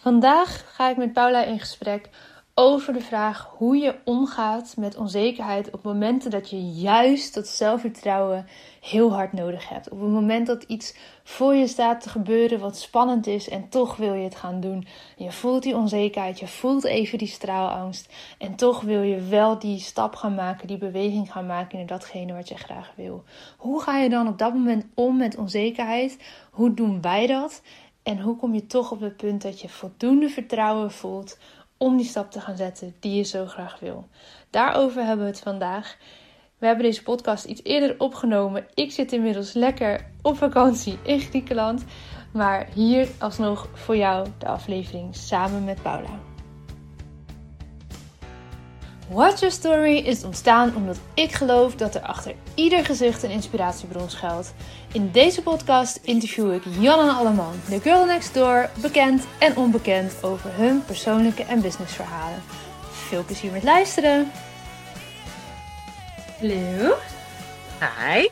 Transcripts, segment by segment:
Vandaag ga ik met Paula in gesprek over de vraag hoe je omgaat met onzekerheid op momenten dat je juist dat zelfvertrouwen heel hard nodig hebt. Op het moment dat iets voor je staat te gebeuren wat spannend is en toch wil je het gaan doen. Je voelt die onzekerheid, je voelt even die straalangst en toch wil je wel die stap gaan maken, die beweging gaan maken naar datgene wat je graag wil. Hoe ga je dan op dat moment om met onzekerheid? Hoe doen wij dat? En hoe kom je toch op het punt dat je voldoende vertrouwen voelt om die stap te gaan zetten die je zo graag wil? Daarover hebben we het vandaag. We hebben deze podcast iets eerder opgenomen. Ik zit inmiddels lekker op vakantie in Griekenland. Maar hier alsnog voor jou de aflevering samen met Paula. Watch Your Story is ontstaan omdat ik geloof dat er achter ieder gezicht een inspiratiebron schuilt. In deze podcast interview ik Jan en Alleman, de girl next door, bekend en onbekend over hun persoonlijke en businessverhalen. Veel plezier met luisteren! Hallo. Hi.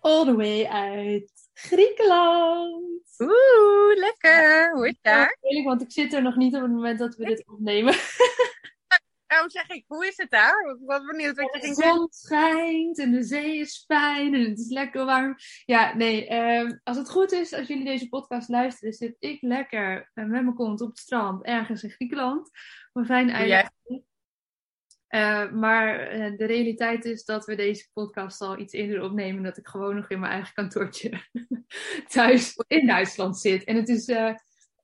All the way uit Griekenland. Oeh, lekker. Hoe is het daar? Heerlijk, want ik zit er nog niet op het moment dat we dit opnemen. Daarom zeg ik, hoe is het daar? Ik was benieuwd wat je De ging zon schijnt en de zee is fijn en het is lekker warm. Ja, nee, ehm, als het goed is, als jullie deze podcast luisteren, zit ik lekker eh, met mijn kont op het strand ergens in Griekenland. Een fijn eiland. Eh, maar eh, de realiteit is dat we deze podcast al iets eerder opnemen. Dat ik gewoon nog in mijn eigen kantoortje thuis in Duitsland zit. En het is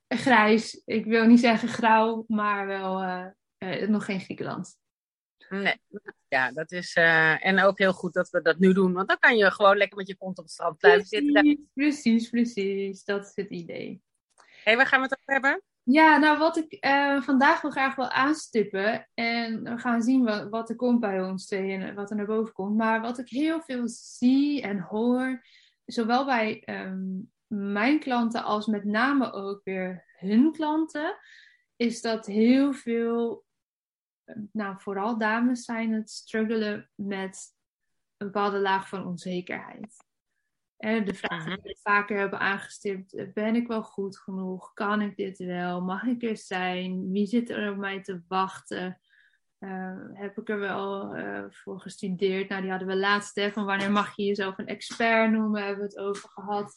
grijs. Ik wil niet zeggen grauw, maar wel eh, nog geen Griekenland. Nee. Ja, dat is. eh, en ook heel goed dat we dat nu doen. Want dan kan je gewoon lekker met je kont op het strand blijven zitten. Precies, precies. Dat is het idee. Hé, waar gaan we het over hebben? Ja, nou wat ik eh, vandaag wel graag wil aanstippen. En we gaan zien wat, wat er komt bij ons tweeën en wat er naar boven komt. Maar wat ik heel veel zie en hoor, zowel bij ehm, mijn klanten als met name ook weer hun klanten, is dat heel veel, nou vooral dames zijn het struggelen met een bepaalde laag van onzekerheid. En de vraag Mhm. die we vaker hebben aangestipt: eh, ben ik wel goed genoeg? Kan ik dit wel? Mag ik er zijn? Wie zit er op mij te wachten? Eh, heb ik er wel eh, voor gestudeerd? Nou, die hadden we laatst, hè, van wanneer mag je jezelf een expert noemen, hebben we het over gehad.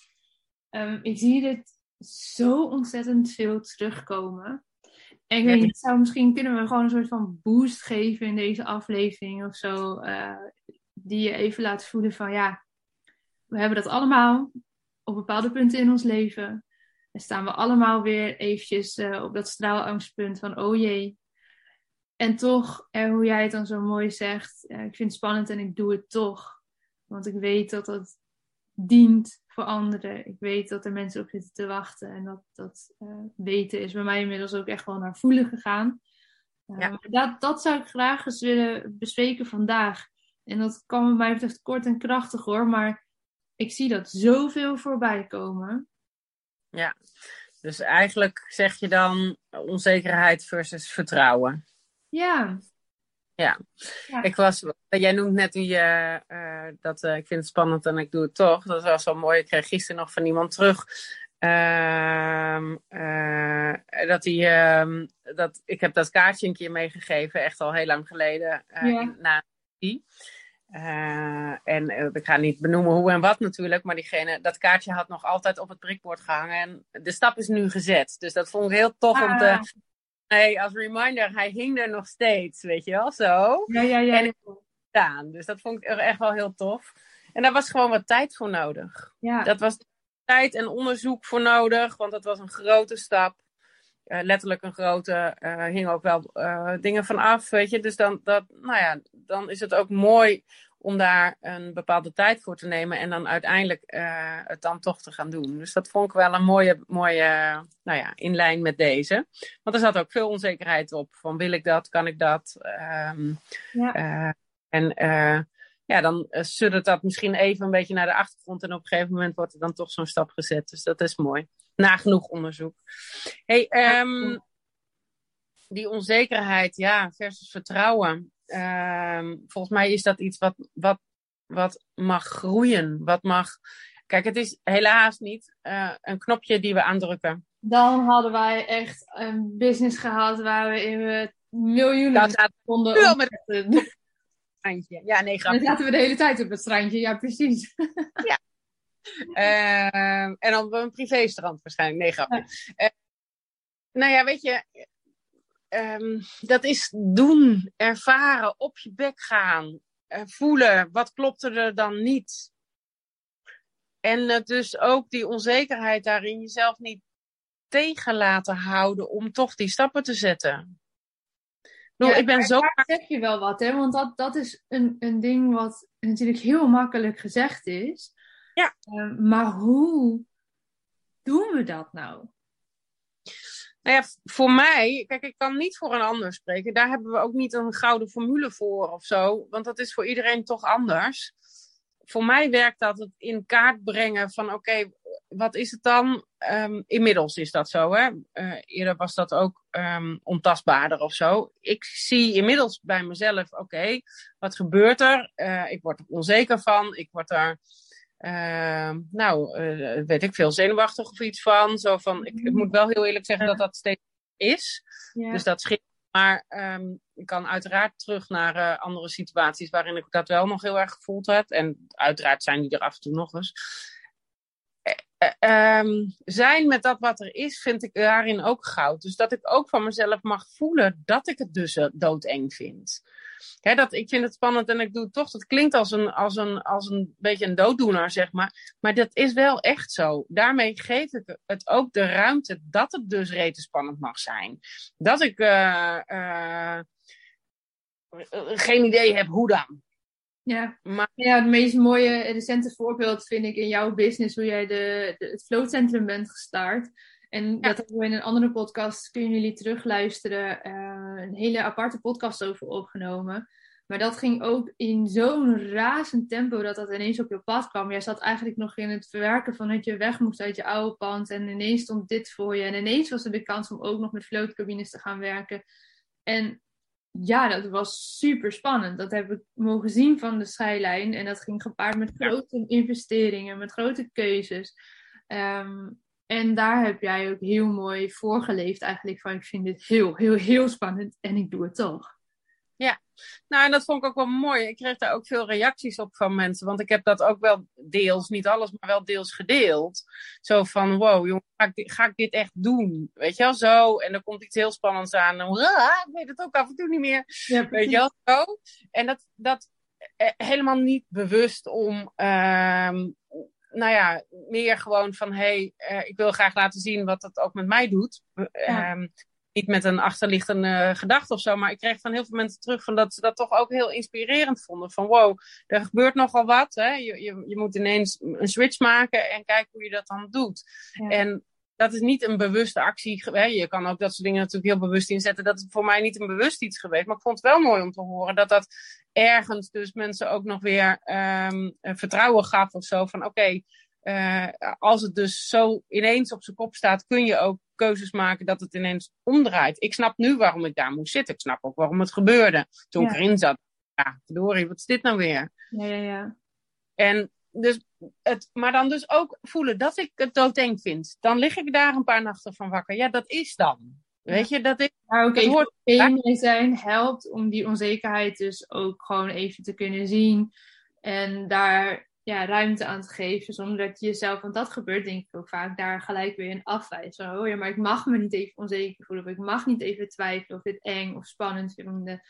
Ehm, ik zie dit zo ontzettend veel terugkomen. En ik weet niet, zou, misschien kunnen we gewoon een soort van boost geven in deze aflevering of zo. eh, die je even laat voelen van ja, we hebben dat allemaal op bepaalde punten in ons leven. En staan we allemaal weer eventjes eh, op dat straalangstpunt van oh jee. En toch, eh, hoe jij het dan zo mooi zegt, ik vind het spannend en ik doe het toch. Want ik weet dat dat dient voor anderen. Ik weet dat er mensen op zitten te wachten. En dat, dat eh, weten is bij mij inmiddels ook echt wel naar voelen gegaan. Eh, Ja. dat, dat zou ik graag eens willen bespreken vandaag. En dat kan wat mij betreft kort en krachtig hoor. Maar ik zie dat zoveel voorbij komen. Dus eigenlijk zeg je dan onzekerheid versus vertrouwen. Ja, Ik was, jij noemt net die, eh, dat eh, ik vind het spannend en ik doe het toch. Dat was wel mooi. Ik kreeg gisteren nog van iemand terug. ehm, eh, dat hij, ehm, dat, ik heb dat kaartje een keer meegegeven, echt al heel lang geleden. Ja. na die. En ik ga niet benoemen hoe en wat natuurlijk, maar diegene, dat kaartje had nog altijd op het prikbord gehangen. En de stap is nu gezet. Dus dat vond ik heel tof om Ah. te. Nee, als reminder, hij hing er nog steeds, weet je wel, zo ja, ja, ja. En- gedaan. Dus dat vond ik echt wel heel tof. En daar was gewoon wat tijd voor nodig. ja. Dat was tijd en onderzoek voor nodig, want dat was een grote stap. Eh, letterlijk een grote, eh hing ook wel eh, dingen van af, weet je. Dus dan, dat, nou ja, dan is het ook mooi om daar een bepaalde tijd voor te nemen en dan uiteindelijk eh, het dan toch te gaan doen. Dus dat vond ik wel een mooie, mooie nou ja, in lijn met deze. Want er zat ook veel onzekerheid op, van wil ik dat, kan ik dat? Ehm, Ja. eh, en eh, ja, dan suddert dat misschien even een beetje naar de achtergrond. En op een gegeven moment wordt er dan toch zo'n stap gezet. Dus dat is mooi. Nagenoeg onderzoek. Hey, ehm, die onzekerheid, ja, versus vertrouwen. Ehm, volgens mij is dat iets wat, wat, wat mag groeien. Wat mag. Kijk, het is helaas niet uh, een knopje die we aandrukken. dan hadden wij echt een business gehad waar we in miljoenen Dat konden met-. Strandje. Ja, nee, Dan grapje. zaten we de hele tijd op het strandje, ja precies. Ehm, en op een privéstrand waarschijnlijk. Nee, grapje. Eh, nou ja, weet je, ehm, dat is doen, ervaren, op je bek gaan, eh, voelen. Wat klopt er dan niet? En dus ook die onzekerheid daarin jezelf niet tegen laten houden om toch die stappen te zetten. Ik bedoel, Ja, ik ben zo daar zeg je wel wat, hè? Want dat, dat is een, een ding wat natuurlijk heel makkelijk gezegd is. Ja. Eh, maar hoe doen we dat nou? Nou ja, voor mij, kijk, ik kan niet voor een ander spreken. Daar hebben we ook niet een gouden formule voor of zo. Want dat is voor iedereen toch anders. Voor mij werkt dat het in kaart brengen van oké, wat is het dan? Ehm, inmiddels is dat zo, hè? Eh, eerder was dat ook ehm, ontastbaarder of zo. Ik zie inmiddels bij mezelf, oké, wat gebeurt er? Eh, ik word er onzeker van. Ik word er, ehm, nou, eh, weet ik veel, zenuwachtig of iets van. Zo van, ik, ik moet wel heel eerlijk zeggen dat dat steeds is. Ja. Dus dat scheelt. Maar ehm, ik kan uiteraard terug naar eh, andere situaties waarin ik dat wel nog heel erg gevoeld heb. En uiteraard zijn die er af en toe nog eens. Eh, eh, ehm, zijn met dat wat er is, vind ik daarin ook goud. Dus dat ik ook van mezelf mag voelen dat ik het dus eh, doodeng vind. Hè, dat, ik vind het spannend en ik doe het toch. Dat klinkt als een, als, een, als een beetje een dooddoener, zeg maar. Maar dat is wel echt zo. Daarmee geef ik het ook de ruimte dat het dus rete spannend mag zijn. Dat ik eh, geen idee heb hoe dan. Ja. Maar ja, het meest mooie recente voorbeeld vind ik in jouw business, hoe jij de, de, het floatcentrum bent gestart. En dat hebben we in een andere podcast, kunnen jullie terugluisteren, eh, een hele aparte podcast over opgenomen. Maar dat ging ook in zo'n razend tempo dat dat ineens op je pad kwam. Jij zat eigenlijk nog in het verwerken van dat je weg moest uit je oude pand. En ineens stond dit voor je. En ineens was er de kans om ook nog met floatcabines te gaan werken. En ja, dat was super spannend. Dat heb ik mogen zien van de schijlijn. En dat ging gepaard met grote investeringen, met grote keuzes. Ehm, en daar heb jij ook heel mooi voorgeleefd eigenlijk van ik vind dit heel, heel, heel spannend en ik doe het toch. Ja, nou en dat vond ik ook wel mooi. Ik kreeg daar ook veel reacties op van mensen. Want ik heb dat ook wel deels, niet alles, maar wel deels gedeeld. Zo van, wow, jongen, ga ik, dit, ga ik dit echt doen? Weet je wel, zo. En er komt iets heel spannends aan. En, ah, ik weet het ook af en toe niet meer. Ja, Weet je wel, zo. En dat, dat eh, helemaal niet bewust om, ehm, nou ja, meer gewoon van, hé, hey, uh, ik wil graag laten zien wat dat ook met mij doet. Ja. Um, niet met een achterliggende gedachte of zo, maar ik kreeg van heel veel mensen terug van dat ze dat toch ook heel inspirerend vonden. Van wow, er gebeurt nogal wat. Hè? Je, je, je moet ineens een switch maken en kijken hoe je dat dan doet. Ja. En dat is niet een bewuste actie. Hè? Je kan ook dat soort dingen natuurlijk heel bewust inzetten. Dat is voor mij niet een bewust iets geweest. Maar ik vond het wel mooi om te horen dat dat ergens dus mensen ook nog weer um, vertrouwen gaf of zo. Van oké, okay, uh, als het dus zo ineens op zijn kop staat, kun je ook keuzes maken dat het ineens omdraait. Ik snap nu waarom ik daar moest zitten. Ik snap ook waarom het gebeurde toen ja. ik erin zat. Ja, verdorie, wat is dit nou weer? Ja, ja, ja. En dus het, maar dan dus ook voelen dat ik het doodeng vind. Dan lig ik daar een paar nachten van wakker. Ja, dat is dan. Weet je, dat is. Maar ook even hoort... mee zijn helpt om die onzekerheid dus ook gewoon even te kunnen zien. En daar ja, ruimte aan te geven, zonder dat je jezelf, want dat gebeurt denk ik ook vaak, daar gelijk weer in afwijzen. Oh ja, maar ik mag me niet even onzeker voelen, of ik mag niet even twijfelen of dit eng of spannend vinden.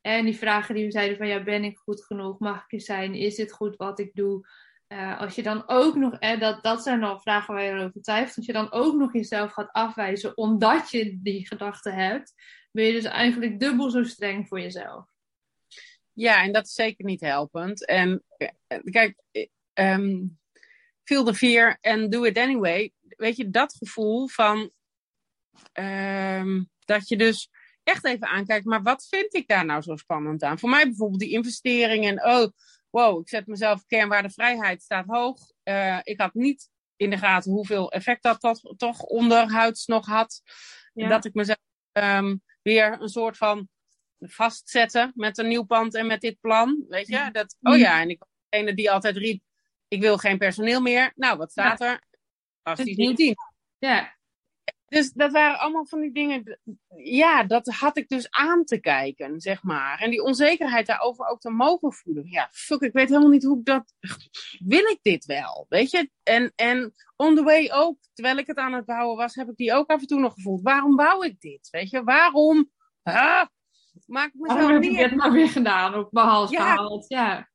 En die vragen die we zeiden van, ja, ben ik goed genoeg? Mag ik er zijn? Is dit goed wat ik doe? Uh, als je dan ook nog, eh, dat, dat zijn al vragen waar je over twijfelt, als je dan ook nog jezelf gaat afwijzen omdat je die gedachten hebt, ben je dus eigenlijk dubbel zo streng voor jezelf. Ja, en dat is zeker niet helpend. En kijk, um, feel the fear and do it anyway. Weet je, dat gevoel van um, dat je dus echt even aankijkt, maar wat vind ik daar nou zo spannend aan? Voor mij bijvoorbeeld die investeringen. Oh, wow, ik zet mezelf kernwaardevrijheid staat hoog. Uh, ik had niet in de gaten hoeveel effect dat, dat toch onderhuids nog had. Ja. Dat ik mezelf um, weer een soort van vastzetten met een nieuw pand en met dit plan. Weet je, dat, oh ja, en ik was degene die altijd riep, ik wil geen personeel meer. Nou, wat staat ja. er? Fantastisch nieuw team. Ja. Dus dat waren allemaal van die dingen. Ja, dat had ik dus aan te kijken, zeg maar. En die onzekerheid daarover ook te mogen voelen. Ja, fuck, ik weet helemaal niet hoe ik dat. Wil ik dit wel? Weet je? En, en on the way ook, terwijl ik het aan het bouwen was, heb ik die ook af en toe nog gevoeld. Waarom bouw ik dit? Weet je, waarom? Ah, maak ik mezelf Waarom heb ik maar weer gedaan? Op mijn hals Ja. gehaald. Ja.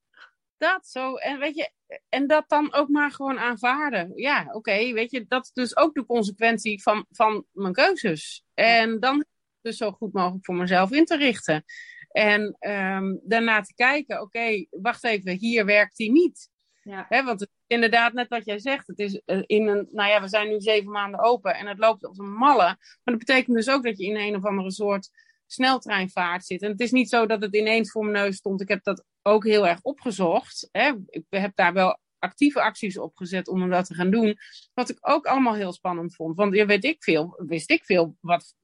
dat zo. En weet je, en dat dan ook maar gewoon aanvaarden. Ja, oké, weet je, dat is dus ook de consequentie van, van mijn keuzes. En dan dus zo goed mogelijk voor mezelf in te richten. En ehm, daarna te kijken, oké, wacht even, hier werkt die niet. Ja. Hè, want het is inderdaad, net wat jij zegt, het is eh, in een, nou ja, we zijn nu zeven maanden open en het loopt als een malle. Maar dat betekent dus ook dat je in een of andere soort sneltreinvaart zit. En het is niet zo dat het ineens voor mijn neus stond. Ik heb dat ook heel erg opgezocht. Hè. Ik heb daar wel actieve acties op gezet om dat te gaan doen. Wat ik ook allemaal heel spannend vond. Want ja, weet ik veel, wist ik veel wat,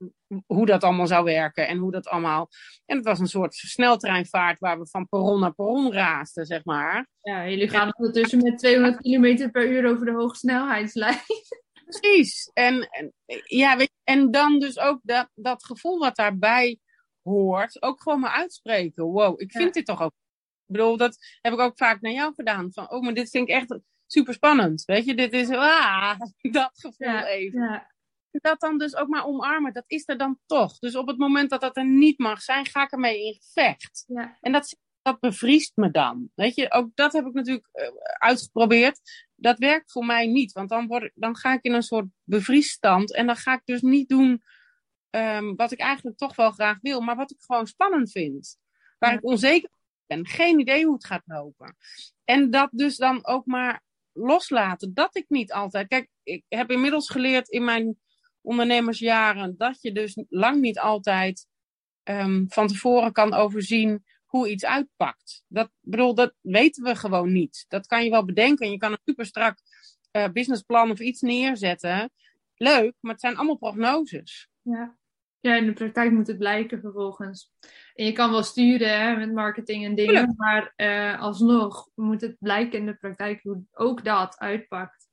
hoe dat allemaal zou werken en hoe dat allemaal. En het was een soort sneltreinvaart waar we van perron naar perron raasten, zeg maar. ja, jullie gaan ondertussen met 200 km per uur over de hoogsnelheidslijn. Precies. En, en, ja, weet je, en dan dus ook dat, dat gevoel wat daarbij hoort, ook gewoon maar uitspreken. Wow, ik vind Ja. dit toch ook. Ik bedoel, dat heb ik ook vaak naar jou gedaan. Van, oh, maar dit vind ik echt super spannend. Weet je, dit is, ah, dat gevoel Ja. even. Ja. Dat dan dus ook maar omarmen, dat is er dan toch. Dus op het moment dat dat er niet mag zijn, ga ik ermee in gevecht. Ja. En dat, dat bevriest me dan. Weet je, ook dat heb ik natuurlijk eh, uitgeprobeerd. Dat werkt voor mij niet, want dan, word, dan ga ik in een soort bevriesstand. En dan ga ik dus niet doen ehm, wat ik eigenlijk toch wel graag wil, maar wat ik gewoon spannend vind. Waar Ja. ik onzeker ben. Geen idee hoe het gaat lopen. En dat dus dan ook maar loslaten. Dat ik niet altijd. Kijk, ik heb inmiddels geleerd in mijn ondernemersjaren dat je dus lang niet altijd ehm, van tevoren kan overzien hoe iets uitpakt. Dat bedoel, dat weten we gewoon niet. Dat kan je wel bedenken. Je kan een super strak eh, businessplan of iets neerzetten. Leuk, maar het zijn allemaal prognoses. Ja. ja, in de praktijk moet het blijken vervolgens. En je kan wel sturen hè, met marketing en dingen, Tuurlijk. maar eh, alsnog moet het blijken in de praktijk hoe ook dat uitpakt.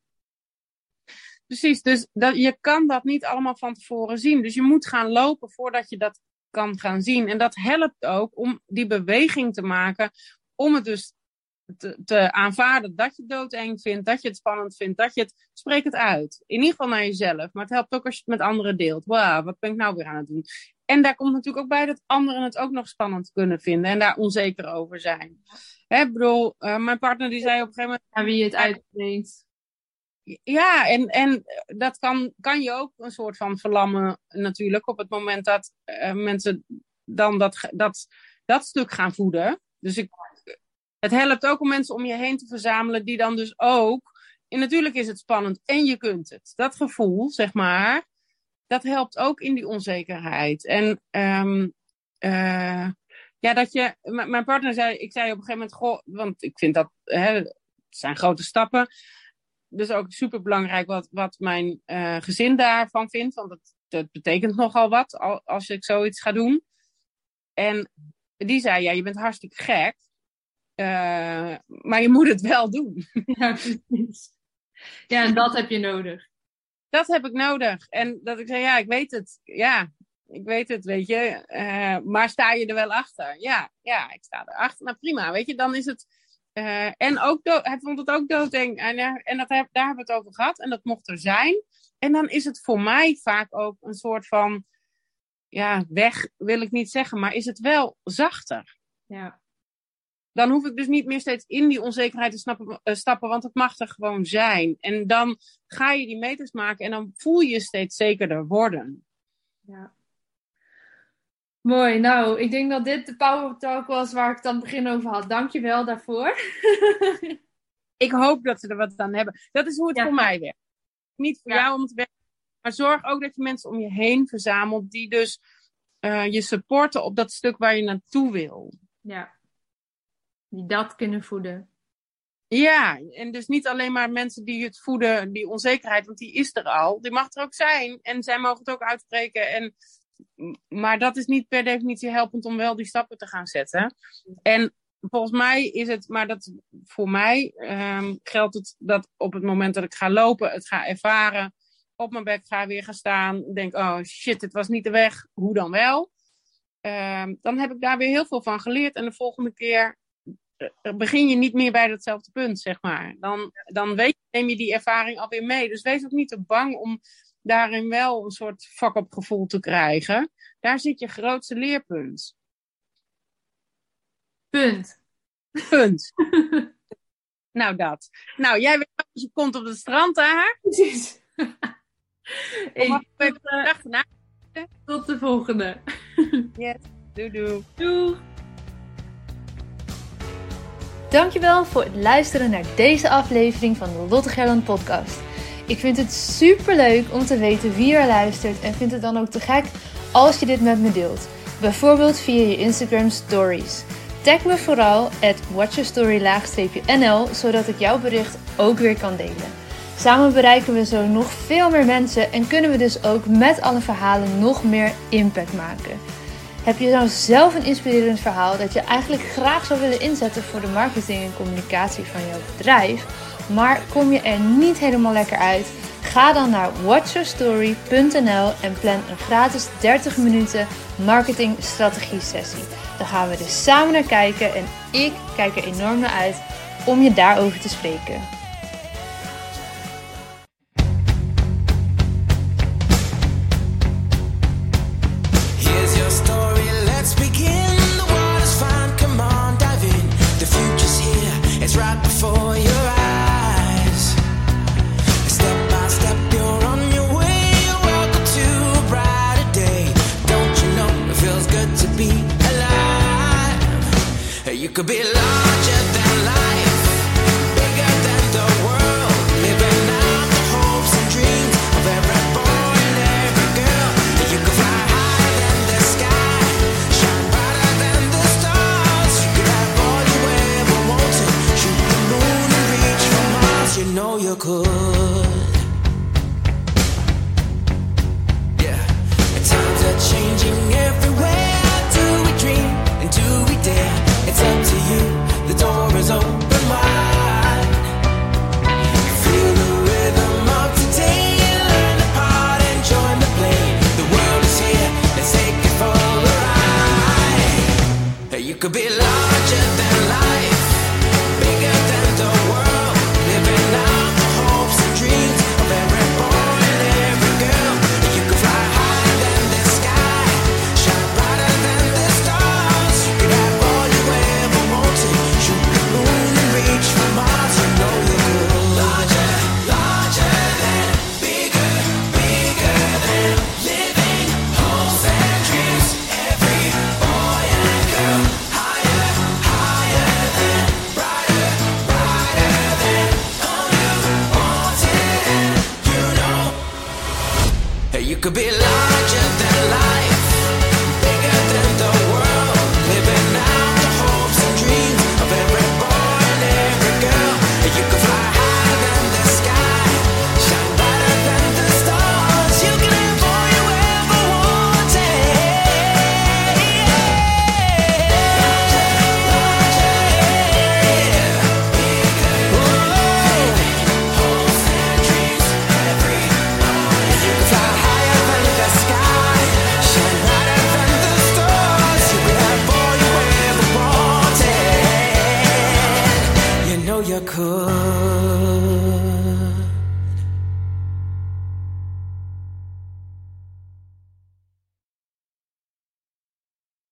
Precies, dus dat, je kan dat niet allemaal van tevoren zien. Dus je moet gaan lopen voordat je dat kan gaan zien. En dat helpt ook om die beweging te maken. Om het dus te, te aanvaarden dat je het doodeng vindt. Dat je het spannend vindt. Dat je het, spreek het uit. In ieder geval naar jezelf. Maar het helpt ook als je het met anderen deelt. Wauw, wat ben ik nou weer aan het doen? En daar komt natuurlijk ook bij dat anderen het ook nog spannend kunnen vinden. En daar onzeker over zijn. Hè, bedoel, eh, mijn partner die zei op een gegeven moment. Aan wie je het uitbrengt. Ja, en, en dat kan, kan je ook een soort van verlammen natuurlijk op het moment dat eh, mensen dan dat, dat, dat stuk gaan voeden. Dus ik, het helpt ook om mensen om je heen te verzamelen die dan dus ook... En natuurlijk is het spannend en je kunt het. Dat gevoel, zeg maar, dat helpt ook in die onzekerheid. En ehm, eh, ja, dat je... Mijn partner zei, ik zei op een gegeven moment, goh, want ik vind dat, hè, het zijn grote stappen dus ook super belangrijk wat, wat mijn eh, gezin daarvan vindt. Want dat, dat betekent nogal wat al- als ik zoiets ga doen. En die zei, ja, je bent hartstikke gek. eh, maar je moet het wel doen. Ja, precies. Ja, en dat heb je nodig. Dat heb ik nodig. En dat ik zei, ja, ik weet het. Ja, ik weet het, weet je. Eh, maar sta je er wel achter? Ja, ja, ik sta erachter. Nou, prima, weet je, dan is het... eh, en ook dood, hij vond het ook doodeng. En, eh, en dat heb, daar hebben we het over gehad. En dat mocht er zijn. En dan is het voor mij vaak ook een soort van... Ja, weg wil ik niet zeggen, maar is het wel zachter. Ja, Dan hoef ik dus niet meer steeds in die onzekerheid te snappen, eh, stappen, want het mag er gewoon zijn. En dan ga je die meters maken en dan voel je je steeds zekerder worden. ja. Mooi, nou, ik denk dat dit de power talk was waar ik het aan het begin over had. Dank je wel daarvoor. Ik hoop dat ze er wat aan hebben. Dat is hoe het Ja. voor mij werkt. Niet voor Ja. jou om te werken, maar zorg ook dat je mensen om je heen verzamelt die dus eh, je supporten op dat stuk waar je naartoe wil. Ja, die dat kunnen voeden. Ja, en dus niet alleen maar mensen die het voeden, die onzekerheid, want die is er al. Die mag er ook zijn en zij mogen het ook uitspreken. En, maar dat is niet per definitie helpend om wel die stappen te gaan zetten. En volgens mij is het, maar dat voor mij ehm, geldt het dat op het moment dat ik ga lopen, het ga ervaren, op mijn bek ga, weer gaan staan. Denk, oh shit, het was niet de weg. Hoe dan wel? Ehm, dan heb ik daar weer heel veel van geleerd. En de volgende keer eh, begin je niet meer bij datzelfde punt, zeg maar. Dan, dan neem je die ervaring alweer mee. Dus wees ook niet te bang om daarin wel een soort fuck-up gevoel te krijgen. Daar zit je grootste leerpunt. Punt. Punt. nou, dat. Nou, jij weet je komt op het strand daar. Precies. Hey, tot, achterna. tot de volgende. Yes. Doei doei. Doeg! Dankjewel voor het luisteren naar deze aflevering van de Lotte Gerland podcast. Ik vind het super leuk om te weten wie er luistert en vind het dan ook te gek als je dit met me deelt. Bijvoorbeeld via je Instagram stories. Tag me vooral at watchyourstory-nl zodat ik jouw bericht ook weer kan delen. Samen bereiken we zo nog veel meer mensen en kunnen we dus ook met alle verhalen nog meer impact maken. Heb je nou zelf een inspirerend verhaal dat je eigenlijk graag zou willen inzetten voor de marketing en communicatie van jouw bedrijf, maar kom je er niet helemaal lekker uit? Ga dan naar watchyourstory.nl en plan een gratis 30 minuten marketing strategie sessie. Dan gaan we dus samen naar kijken en ik kijk er enorm naar uit om je daarover te spreken. Could be